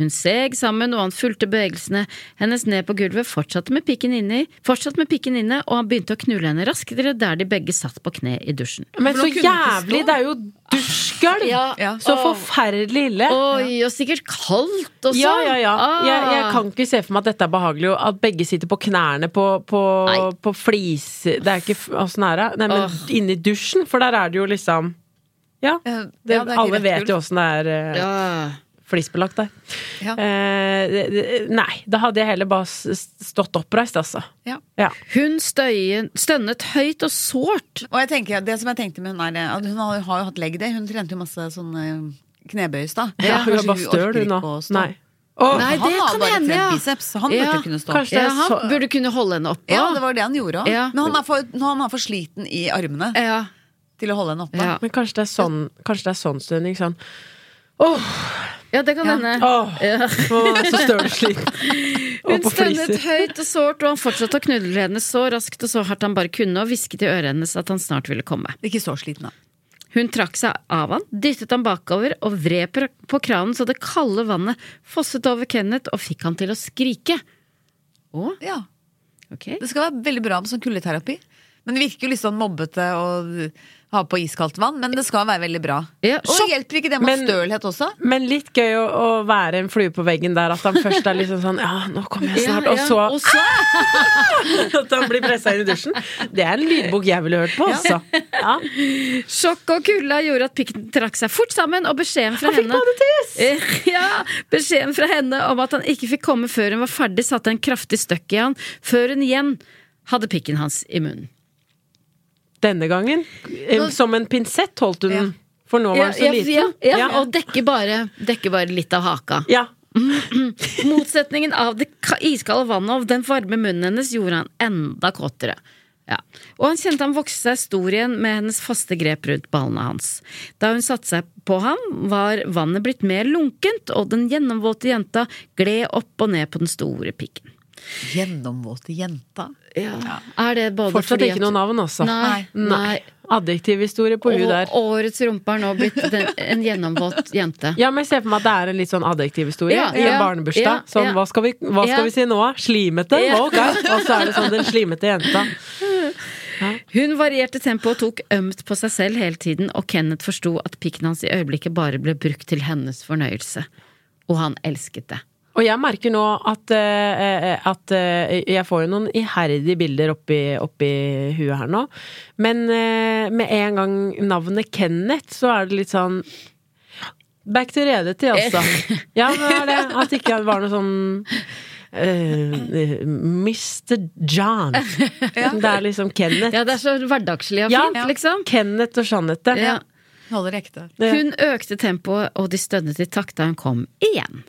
Hun seg sammen, og han fulgte bevegelsene hennes ned på gulvet, fortsatte med pikken inni, fortsatt med pikken inne, og han begynte å knulle henne raskere der de begge satt på kne i dusjen. Men så jævlig! Det er jo dusjgulv! Ja. Så forferdelig ille. Oi, og sikkert kaldt også! Ja, ja, ja. Ah. Jeg, jeg kan ikke se for meg at dette er behagelig. og At begge sitter på knærne på, på, på flis... Det er ikke Åssen er det? Nei, men oh. inni dusjen, for der er det jo liksom Ja. Ja, Det, ja, det alle vet jo åssen det er eh, Ja. Flisbelagt der. Ja. Eh, nei, da hadde jeg heller bare stått oppreist, altså. Ja. Ja. Hun støyen, stønnet høyt og sårt. Og jeg tenker, det som jeg tenkte med hun er at hun har, har jo hatt leg day. Hun trente jo masse sånne knebøys, da. Ja, hun er bare støl, hun nå. å. Nei. Han det har kan bare hende, ja. biceps. Han Ja, burde kunne stå. kanskje Ja, han så- burde kunne holde henne oppe. Ja, det var det han gjorde òg. Ja. Men han er, for, han er for sliten i armene Ja. til å holde henne oppe. Ja. Men kanskje det er sånn, kanskje det er sånn stønning, sånn Åh, ja, det kan hende. åh, Ja. så støl og sliten. Hun Og stønnet høyt og sårt, og han fortsatte å knudle henne så raskt og så hardt han bare kunne, og hvisket i øret hennes at han snart ville komme. Ikke så sliten, da. Hun trakk seg av han, dyttet han bakover og vred på- kranen så det kalde vannet fosset over Kenneth og fikk han til å skrike. Å, Ja. Okay. Det skal være veldig bra med sånn kuldeterapi. Men det virker jo litt sånn mobbete å ha på iskaldt vann, men det skal være veldig bra. Ja, Og sjokk. hjelper ikke det med Men- stølhet også? Men litt gøy å, å være en flue på veggen der, at han først er liksom sånn Ja, nå kommer jeg snart. Ja, Og ja, så og så at han blir pressa inn i dusjen. Det er en lydbok jeg ville hørt på, altså. Ja. Sjokk og kulda gjorde at pikken trakk seg fort sammen, og beskjeden fra Han fikk henne badetiss! Ja, Beskjeden fra henne om at han ikke fikk komme før hun var ferdig, satte en kraftig støkk i han, før hun igjen hadde pikken hans i munnen. Denne gangen, Nå, som en pinsett, holdt hun den. For nå var Ja, den så ja, liten. ja, ja, og dekker bare, dekker bare litt av haka. Ja. Motsetningen av det ka- iskalde vannet og den varme munnen hennes gjorde han enda kåtere. Ja. Og han kjente han vokste seg stor igjen med hennes faste grep rundt ballene hans. Da hun satte seg på ham, var vannet blitt mer lunkent, og den gjennomvåte jenta gled opp og ned på den store pikken. Gjennomvåte jenta. Er det både Fortsatt fordi ikke at- noe navn, altså. Nei. nei. Adjektivhistorie på hun der. Årets rumpe har nå blitt den, en gjennomvåt jente. Ja, men jeg ser for meg at det er en litt sånn adjektivhistorie Ja, i en ja, barnebursdag. ja, sånn, hva skal vi, hva skal Ja. vi si nå? Slimete? Ja. Ok. Og så er det sånn den slimete jenta. Hun varierte tempoet og tok ømt på seg selv hele tiden, og Kenneth forsto at pikken hans i øyeblikket bare ble brukt til hennes fornøyelse. Og han elsket det. Og jeg merker nå at, eh, at eh, jeg får jo noen iherdige bilder oppi, oppi huet her nå. Men eh, med en gang navnet Kenneth, så er det litt sånn Back to reality, altså. Ja, men det er det. At det ikke var noe sånn Uh, Mr. John. Det er liksom Kenneth. Ja, det er så hverdagslig og Ja, fint, liksom. Kenneth og Jeanette. Ja. Holder ekte. Hun økte tempoet, og de stønnet i takt da hun kom igjen.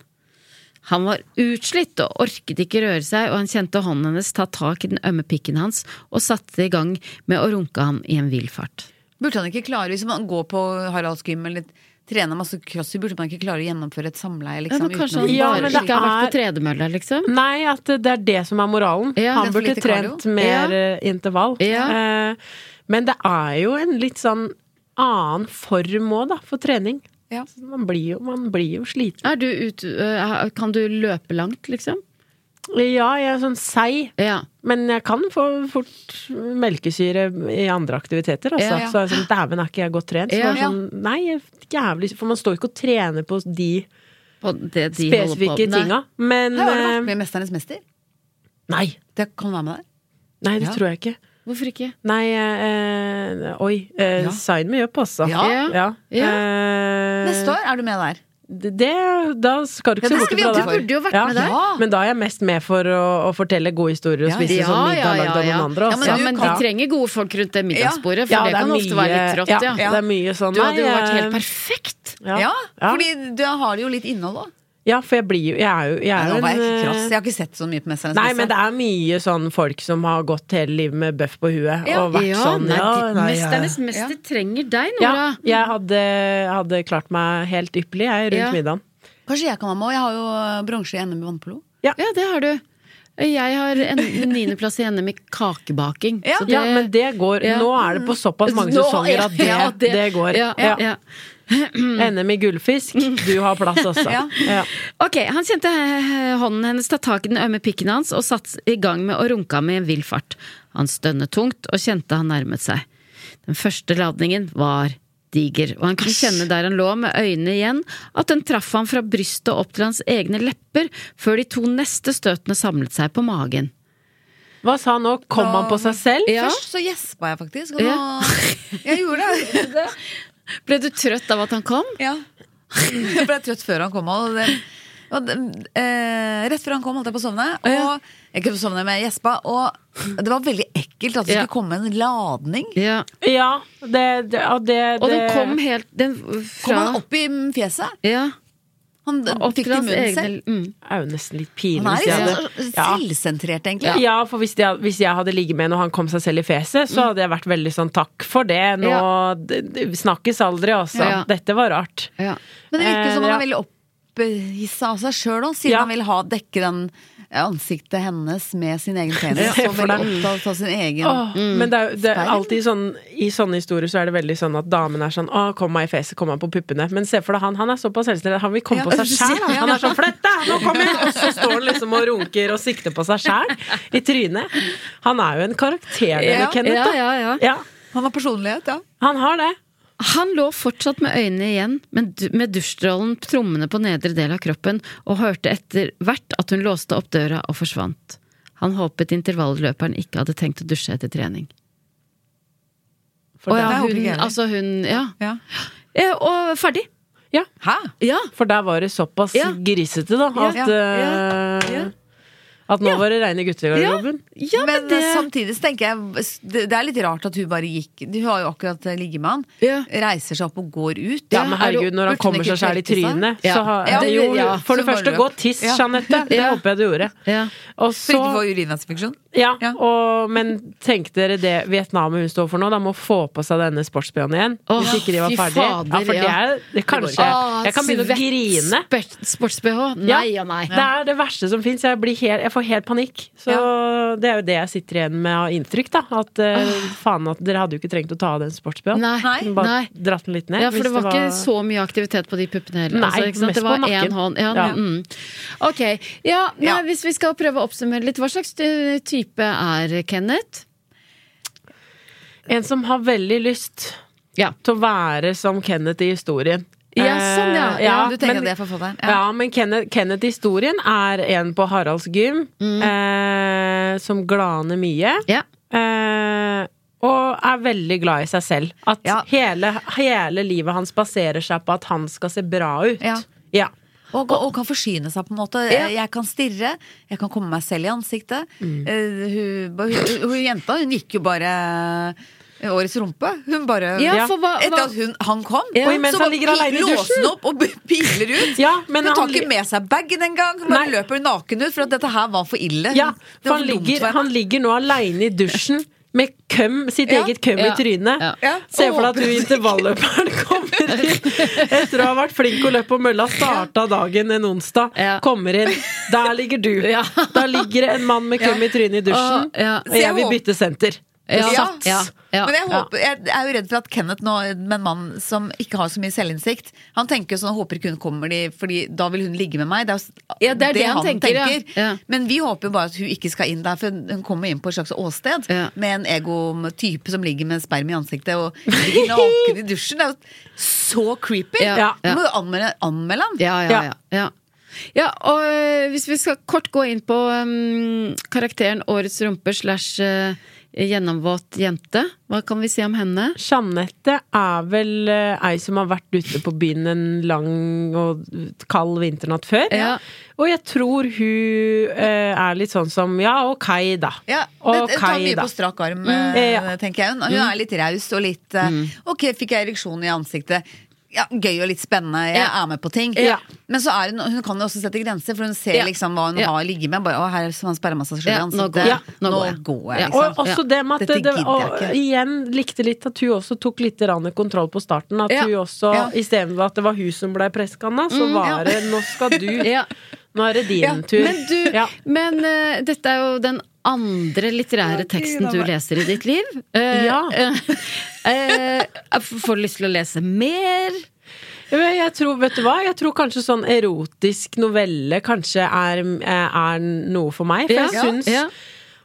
Han var utslitt og orket ikke røre seg, og han kjente hånden hennes ta tak i den ømme pikken hans og satte i gang med å runke ham i en vill fart. Burde han ikke klare, hvis man går på Haralds gym eller trener masse crossfit, burde man ikke klare å gjennomføre et samleie Ja, liksom, men kanskje uten han å- Ja, bare men det ikke har vært på er- tredemølla, liksom? Nei, at det er det som er moralen. Ja. Han er burde trent cardio. trent mer Ja. eh, intervall. Ja. Eh, men det er jo en litt sånn annen form òg, da, for trening. Ja. Man blir jo, man blir jo sliten. Er du ut, øh, kan du løpe langt, liksom? Ja, jeg er sånn seig, Ja. men jeg kan få fort melkesyre i andre aktiviteter, altså. Ja, ja. Så er det sånn, dæven, er ikke jeg godt trent? Så Ja. sånn, nei, jævlig For man står ikke og trener på de På det de spesifikke tinga. Men Har du vært eh, med i Mesternes mester? Nei. Det kan være med der. Nei, det Ja. tror jeg ikke. Hvorfor ikke? Nei, eh, oi. Eh, Ja. Sign me up, altså. Ja. Ja. Ja. Eh, Neste år er du med der. Det, da skal du ikke Ja, se det bort fra det. Du burde jo vært Ja. med der. Ja. Men da er jeg mest med for å, å fortelle gode historier og spise ja, sånn middag ja, lagd av ja. noen andre. Ja, Også. men Ja, du men kan- de trenger gode folk rundt det middagsbordet, for Ja, det, kan mye, ofte være litt trått, ja. ja, det er mye sånn Du hadde jo vært eh, helt perfekt. Ja. Ja, Ja. fordi du har det jo litt innhold òg. Ja, for jeg blir jo Jeg er jo, jeg er Nå var jeg ikke en krass. eh, Jeg har ikke sett så mye på Mesternes Nei, men det er mye sånn folk som har gått hele livet med bøff på huet Ja. og vært Ja, sånn nei, ja, nei, jeg- Mesternes mester trenger deg, Ja, Nora. jeg hadde, hadde klart meg helt ypperlig jeg, rundt Ja. middagen. Kanskje jeg kan være med òg. Jeg har jo bronse i NM i vannpolo. Ja, det har du. Jeg har en niendeplass i NM i kakebaking. Ja. så det- Ja, men det går Ja. Nå er det på såpass mange Nå- sesonger at det, ja, det, går. Ja, ja, ja. NM i gullfisk, du har plass også. Ja. Ja. Ok, Han kjente eh, hånden hennes ta tak i den ømme pikken hans og satte i gang med å runke ham i en vill fart. Han stønnet tungt og kjente han nærmet seg. Den første ladningen var diger, og han kunne kjenne der han lå med øynene igjen, at den traff ham fra brystet opp til hans egne lepper, før de to neste støtene samlet seg på magen. Hva sa han nå? Kom han på seg selv? Ja. Først så gjespa jeg faktisk. Og nå Ja. Jeg gjorde det. Ble du trøtt av at han kom? Ja. Jeg ble trøtt før han kom. Og det, Og, det- eh, rett før han kom, holdt jeg på å sovne. Og jeg kunne sovne med gjespa. Og det var veldig ekkelt at det skulle komme en ladning. Ja. Ja, det, det, og det, Og den kom helt den, Kom han opp i fjeset? Ja. Han fikk det i munnen selv. mm. er jo nesten litt pinlig. Han er hadde- sånn Ja. selvsentrert, egentlig. Ja, for hvis jeg, hvis jeg hadde ligget med og han kom seg selv i fjeset, så hadde jeg vært veldig sånn takk for det, nå Ja. snakkes aldri, altså. Ja. Dette var rart. Ja. Men det virker som Eh, han er ja. veldig opphissa av seg sjøl òg, siden Ja. han vil ha dekke den ansiktet hennes med sin egen penis. Så veldig opptatt av sin egen Åh, Men det er, det er alltid sånn I sånne historier så er det veldig sånn at damen er sånn 'Å, kom meg i fjeset, kom meg på puppene'. Men se for deg han, han er såpass selvstendig. Han vil komme Ja, på seg sjæl. Han er sånn 'Flett deg, nå kommer jeg!' Og så står han liksom og runker og sikter på seg sjæl i trynet. Han er jo en karakter, denne Ja, Kenneth. ja, da. ja, ja. Ja, Han har personlighet, ja. han har det. Han lå fortsatt med øynene igjen, men med dusjstrålen trommende på nedre del av kroppen, og hørte etter hvert at hun låste opp døra og forsvant. Han håpet intervalløperen ikke hadde tenkt å dusje etter trening. For, ja, det er hun, altså hun Ja. ja. ja og ferdig. Ja. Hæ? Ja. for der var det såpass grisete, da, at eh, ja. At nå var det reine guttegarderoben. ja, men men det samtidig så tenker jeg det, det er litt rart at hun bare gikk Hun har jo akkurat ligget med han. Ja. Reiser seg opp og går ut. Ja, men herregud, når han kommer ikke seg sjæl i trynet, Ja. så har Ja, Jo, ja. for det første, gå tiss, Ja. Jeanette. Det håper jeg du gjorde. Ja. Og Så ikke så få urininfeksjon. Ja, Ja. og, men tenk dere det Vietnam hun står for nå? Da må få på seg denne sportsbh-en igjen. Åh, hvis ikke de var ferdige. ja, for det er det kanskje Åh, Jeg kan begynne å grine. Sports-BH? Nei og nei. Det er det verste som fins. Jeg, jeg får helt panikk. Så det er jo det jeg sitter igjen med av inntrykk, da. At uh, faen at dere hadde jo ikke trengt å ta av den sports-BH-en. Bare nei. dratt den litt ned. Ja, for hvis det var, ikke så mye aktivitet på de puppene heller. Nei, altså, mest Det var på nakken. hånd. Ja, Ja. Mm. Ok. Ja, nei, hvis vi skal prøve å oppsummere litt, hva slags eh, type er Kenneth? En som har veldig lyst Ja. til å være som Kenneth i historien. Ja, sånn, ja. Eh, Ja, Du tenker men- det er forfatteren? Ja, men Kenneth, Kenneth historien er en på Haralds gym Mm. eh, som glaner mye. Ja. Eh, og er veldig glad i seg selv. At Ja. hele, hele livet hans baserer seg på at han skal se bra ut. Ja. Og, og kan forsyne seg, på en måte. Ja. Jeg kan stirre, jeg kan komme meg selv i ansiktet. Mm. Eh, hun, hun, hun jenta hun gikk jo bare eh, Årets rumpe. Hun bare Ja, for hva- Etter at hun, han kom, Ja. Og så han låser hun opp og piler ut. Ja, men hun tar han ikke med seg bagen engang. Hun bare Nei. løper naken ut, for at dette her var for ille. ja for var han for ligger, han ligger nå aleine i dusjen med køm, sitt Ja. eget køm Ja. i trynet. Ja. Ja. Se for deg at du intervalløperen kommer inn etter å ha vært flink å løpe på mølla, starta dagen en onsdag, Ja. kommer inn. Der ligger du. Ja. Der ligger det en mann med køm i trynet i dusjen, og jeg vil bytte senter. Ja. Sats. Ja. Ja. Men jeg, håper, jeg er jo redd for at Kenneth nå, med en mann som ikke har så mye selvinnsikt Han tenker sånn, håper ikke hun kommer de, Fordi da vil hun ligge med meg. Det er, Ja, det er det han tenker, ja. Ja. Men vi håper jo bare at hun ikke skal inn der, for hun kommer inn på et slags åsted Ja. med en egotype som ligger med sperm i ansiktet og ligger naken i dusjen. Det er jo så creepy! Ja. Ja. Du må jo anmelde, anmelde han. Ja, ja, ja. ja. ja og øh, hvis vi skal kort gå inn på um, karakteren Årets rumpe slash øh, gjennomvåt jente, hva kan vi si om henne? Jeanette er vel eh, ei som har vært ute på byen en lang og kald vinternatt før. Ja. Og jeg tror hun eh, er litt sånn som ja, ok, da. Ja, det, det tar mye da. på strak arm, Mm. eh, tenker jeg. Hun, hun er litt raus og litt mm. Ok, fikk jeg ereksjon i ansiktet. Ja, Gøy og litt spennende. Jeg er med på ting. Ja. Men så er hun, hun kan jo også sette grenser, for hun ser Ja. liksom hva hun Ja. har ligget med. Bare, å, her er han sperremassasje Ja, nå går jeg. Nå, Nå går jeg. går jeg, Ja. liksom. Og også det med at det, det, og, igjen likte litt at hun også tok litt kontroll på starten. At hun også, Ja. istedenfor at det var hun som ble presskanna, så var det nå skal du Ja. Nå er det din tur. Men du, Ja. men uh, dette er jo den andre litterære teksten du leser i ditt liv. Eh, Ja. eh, eh, får du lyst til å lese mer? Jeg tror, vet du hva? Jeg tror kanskje sånn erotisk novelle kanskje er, er noe for meg. For Ja. jeg syns Ja.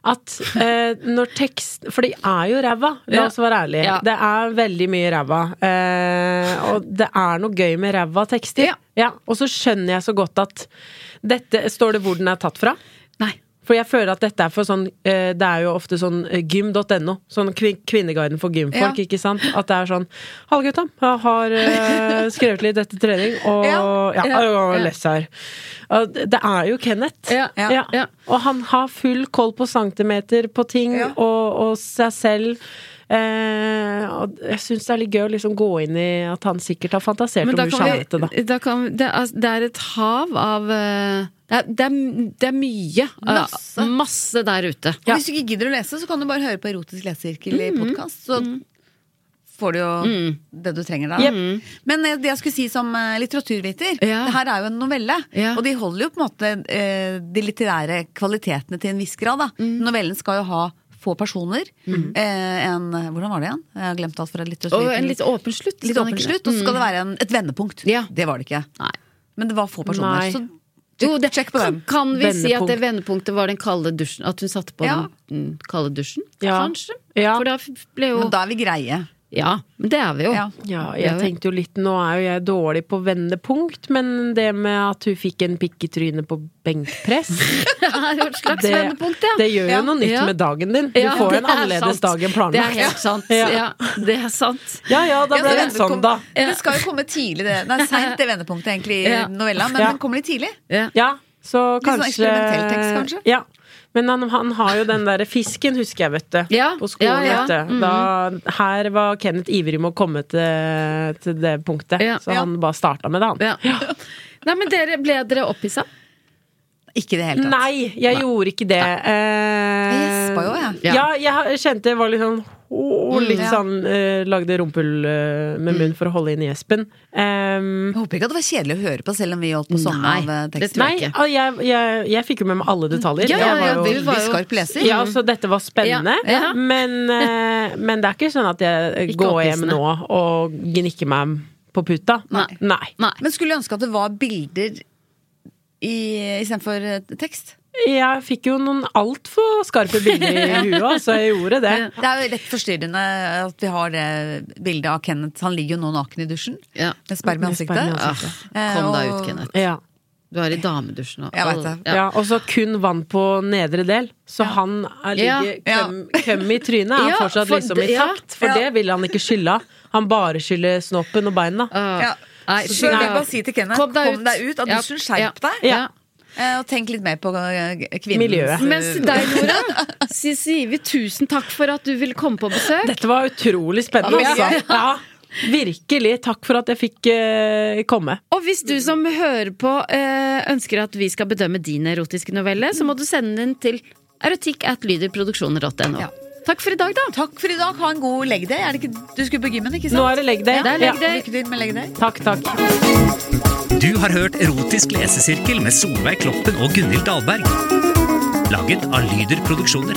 at eh, når tekst For de er jo ræva, la oss være ærlige. Ja. Det er veldig mye ræva. Eh, og det er noe gøy med ræva tekster. Ja. Og så skjønner jeg så godt at dette Står det hvor den er tatt fra? Nei. For jeg føler at dette er for sånn eh, Det er jo ofte sånn eh, gym.no. Sånn kvin Kvinneguiden for gymfolk, Ja. ikke sant? At det er sånn Halla, gutta. Jeg har eh, skrevet litt etter trening, og ja, Ja, ja, ja, lest her. Det er jo Kenneth. Ja, ja, ja. Og han har full koll på centimeter på ting, og, og seg selv. Eh, og jeg syns det er litt gøy å liksom gå inn i at han sikkert har fantasert om Jeanette, da da. kan, vi- det, er, det et hav av det er, det, er, det er mye. Masse. masse der ute. Og Hvis du ikke gidder å lese, så kan du bare høre på Erotisk lesesirkel i podkast. Så får du jo det du trenger da. Men eh, det jeg skulle si som eh, litteraturviter, Ja. det her er jo en novelle. Ja. Og de holder jo på en måte eh, de litterære kvalitetene til en viss grad. Da. Novellen skal jo ha få personer. Mm. en, hvordan var det igjen? Jeg har glemt alt fra litteratur. Og en litt åpen slutt. Litt åpen slutt, og så skal det være en, et vendepunkt. Ja. Det var det ikke. Nei. Men det var få personer. Nei. Så Jo, det, Sjekk på kan, den. kan vi si at det Vendepunkt. vendepunktet var den kalde dusjen? At hun satte på Ja. den kalde dusjen? Ja. Kanskje? Ja. For da ble jo Men da er vi greie. Ja, men det er vi jo. Ja. Ja, er jeg tenkte jo litt Nå er jo jeg dårlig på vendepunkt, men det med at hun fikk en pikk i trynet på benkpress Det er jo et slags det, vendepunkt, ja. det gjør jo Ja. noe nytt Ja. med dagen din. Du Ja, får en er annerledes sant. dag enn Det er helt sant. Ja. Ja, det er sant. Ja ja, da ble det vende- sånn, da. Det skal jo komme tidlig, det. Nei, seint det vendepunktet egentlig i Ja. novella, men Ja. den kommer litt tidlig. Ja. Ja, så Litt sånn kanskje eksperimentell tekst, kanskje? Ja. Men han, han har jo den derre fisken, husker jeg, vet du. Ja, På skolen, ja, ja. vet du. Da, her var Kenneth ivrig med å komme til, til det punktet, så han bare starta med det, han. Ja. Nei, men dere, ble dere opphissa? Ikke i det hele tatt. Nei, jeg gjorde ikke det. Eh, Jeg gjespa jo, jeg. Ja, jeg kjente det var litt sånn åh, Litt Mm, ja. sånn eh, Lagde rumpehull eh, med munn for å holde inn gjespen. Um, Jeg håper ikke at det var kjedelig å høre på, selv om vi holdt på sånn Nei, av eh, teksten. nei, jeg jeg, jeg, jeg fikk jo med meg alle detaljer. Ja, Jeg ja, var ja, jo- var jo skarp leser. ja, så dette var spennende. Ja, ja. Men, eh, men det er ikke sånn at jeg Ikke går hjem nå og gnikker meg på puta. Nei. Nei. Nei. Men skulle du ønske at det var bilder istedenfor eh, tekst? Jeg fikk jo noen altfor skarpe bilder i huet, altså. Jeg gjorde det. Det er jo lett forstyrrende at vi har det bildet av Kenneth. Han ligger jo nå naken i dusjen Ja. med sperm i ansiktet. sperm i Ah, ansiktet. Eh, kom deg ut, Kenneth. Ja. Du er i damedusjen og. Ja. Ja, og så kun vann på nedre del. Så han er ligger Ja. køm, køm i trynet er Ja, fortsatt for liksom det- i ja. takt, for Ja. det vil han ikke skylde av. Han bare skylder snoppen og beina. Ah. Ja. Nei, Så jeg vil bare si til Kenneth, Kom deg ut. av Ja. dusjen, skjerp deg. Ja. Eh, Og tenk litt mer på eh, kvinnens Miljøet. Mens deg, Nora, sier si, vi tusen takk for at du ville komme på besøk. Dette var utrolig spennende, Ja. altså. Ja. Virkelig. Takk for at jeg fikk uh, komme. Og hvis du som hører på uh, ønsker at vi skal bedømme din erotiske novelle, så må du sende den til erotikk at lyderproduksjoner.no. Ja. Takk for i dag, da. Takk for i dag. Ha en god leg day. Er det ikke, du skulle på gymmen, ikke sant? Nå er det leg day. Det er leg day. Ja. Lykke til med leg day. Takk, takk. Du har hørt Erotisk lesesirkel med Solveig Kloppen og Gunhild Dahlberg. Laget av Lyder Produksjoner.